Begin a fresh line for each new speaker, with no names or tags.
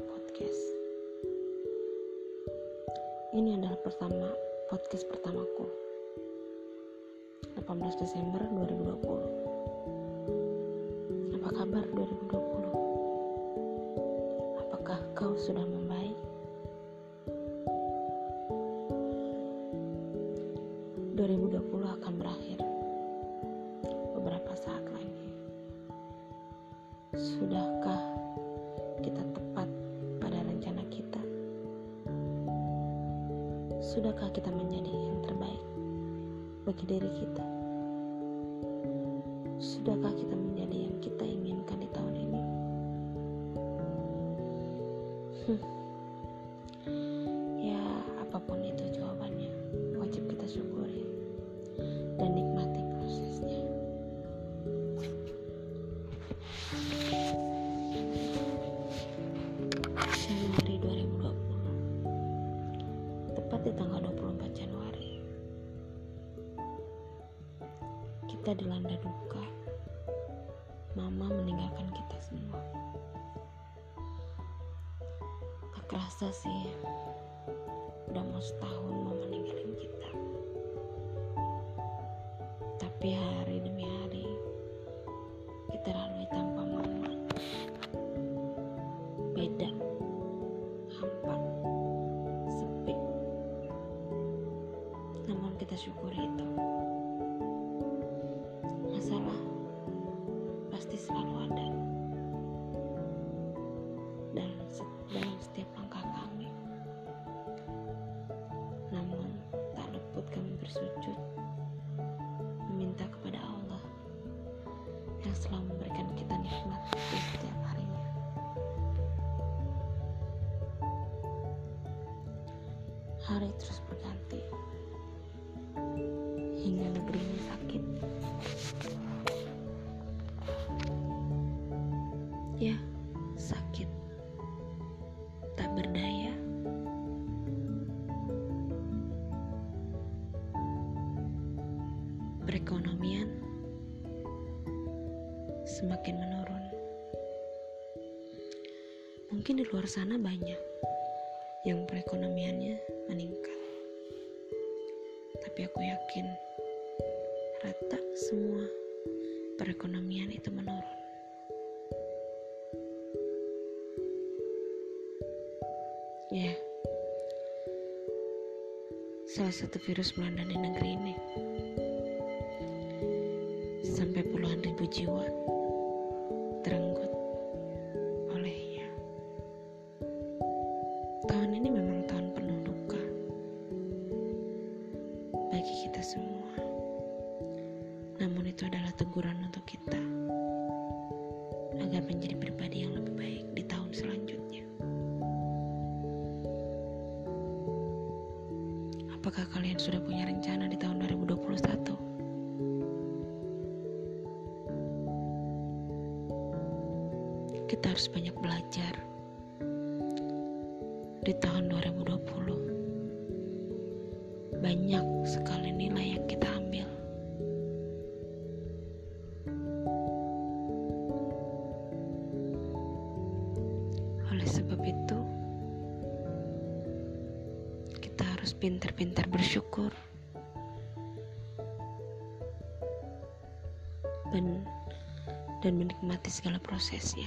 podcast Ini adalah pertama podcast pertamaku 18 Desember 2020 Apa kabar 2020? Apakah kau sudah membaik? 2020 akan berakhir Sudahkah kita tepat pada rencana kita? Sudahkah kita menjadi yang terbaik bagi diri kita? Sudahkah kita menjadi yang kita inginkan di tahun ini? Hmm. Di tanggal 24 Januari. Kita dilanda duka. Mama meninggalkan kita semua. Tak kerasa sih Udah mau setahun mama ninggalin kita. Tapi hari kita syukuri itu. Masalah pasti selalu ada. Dalam, dalam setiap langkah kami. Namun tak luput kami bersujud meminta kepada Allah yang selalu memberikan kita nikmat di setiap harinya. Hari terus berganti Ya, sakit. Tak berdaya. Perekonomian semakin menurun. Mungkin di luar sana banyak yang perekonomiannya meningkat. Tapi aku yakin rata semua perekonomian itu menurun. Ya, salah satu virus melanda di negeri ini. Sampai puluhan ribu jiwa terenggut olehnya. Tahun ini memang tahun penuh duka bagi kita semua. Namun itu adalah teguran untuk kita agar menjadi pribadi yang lebih baik di tahun selanjutnya. Apakah kalian sudah punya rencana di tahun 2021? Kita harus banyak belajar di tahun 2020 banyak sekali nilai yang kita ambil oleh sebab itu harus pintar-pintar bersyukur. Dan dan menikmati segala prosesnya